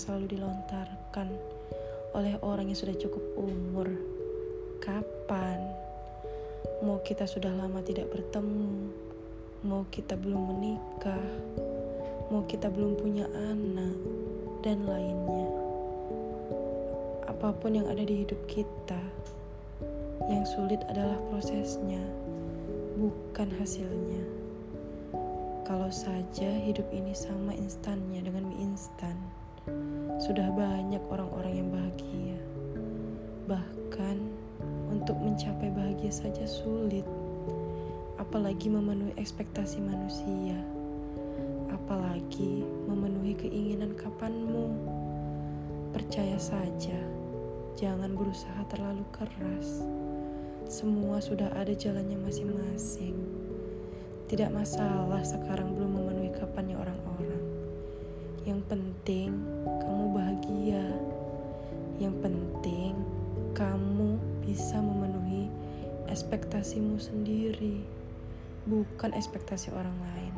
selalu dilontarkan oleh orang yang sudah cukup umur. Kapan? Mau kita sudah lama tidak bertemu, mau kita belum menikah, mau kita belum punya anak, dan lainnya. Apa pun yang ada di hidup kita, yang sulit adalah prosesnya, bukan hasilnya. Kalau saja hidup ini sama instannya dengan mie instan sudah banyak orang-orang yang bahagia. Bahkan untuk mencapai bahagia saja sulit, apalagi memenuhi ekspektasi manusia, apalagi memenuhi keinginan kapanmu. Percaya saja, jangan berusaha terlalu keras. Semua sudah ada jalannya masing-masing. Tidak masalah sekarang belum memenuhi kapannya orang-orang. Yang penting kamu bahagia. Yang penting kamu bisa memenuhi ekspektasimu sendiri, bukan ekspektasi orang lain.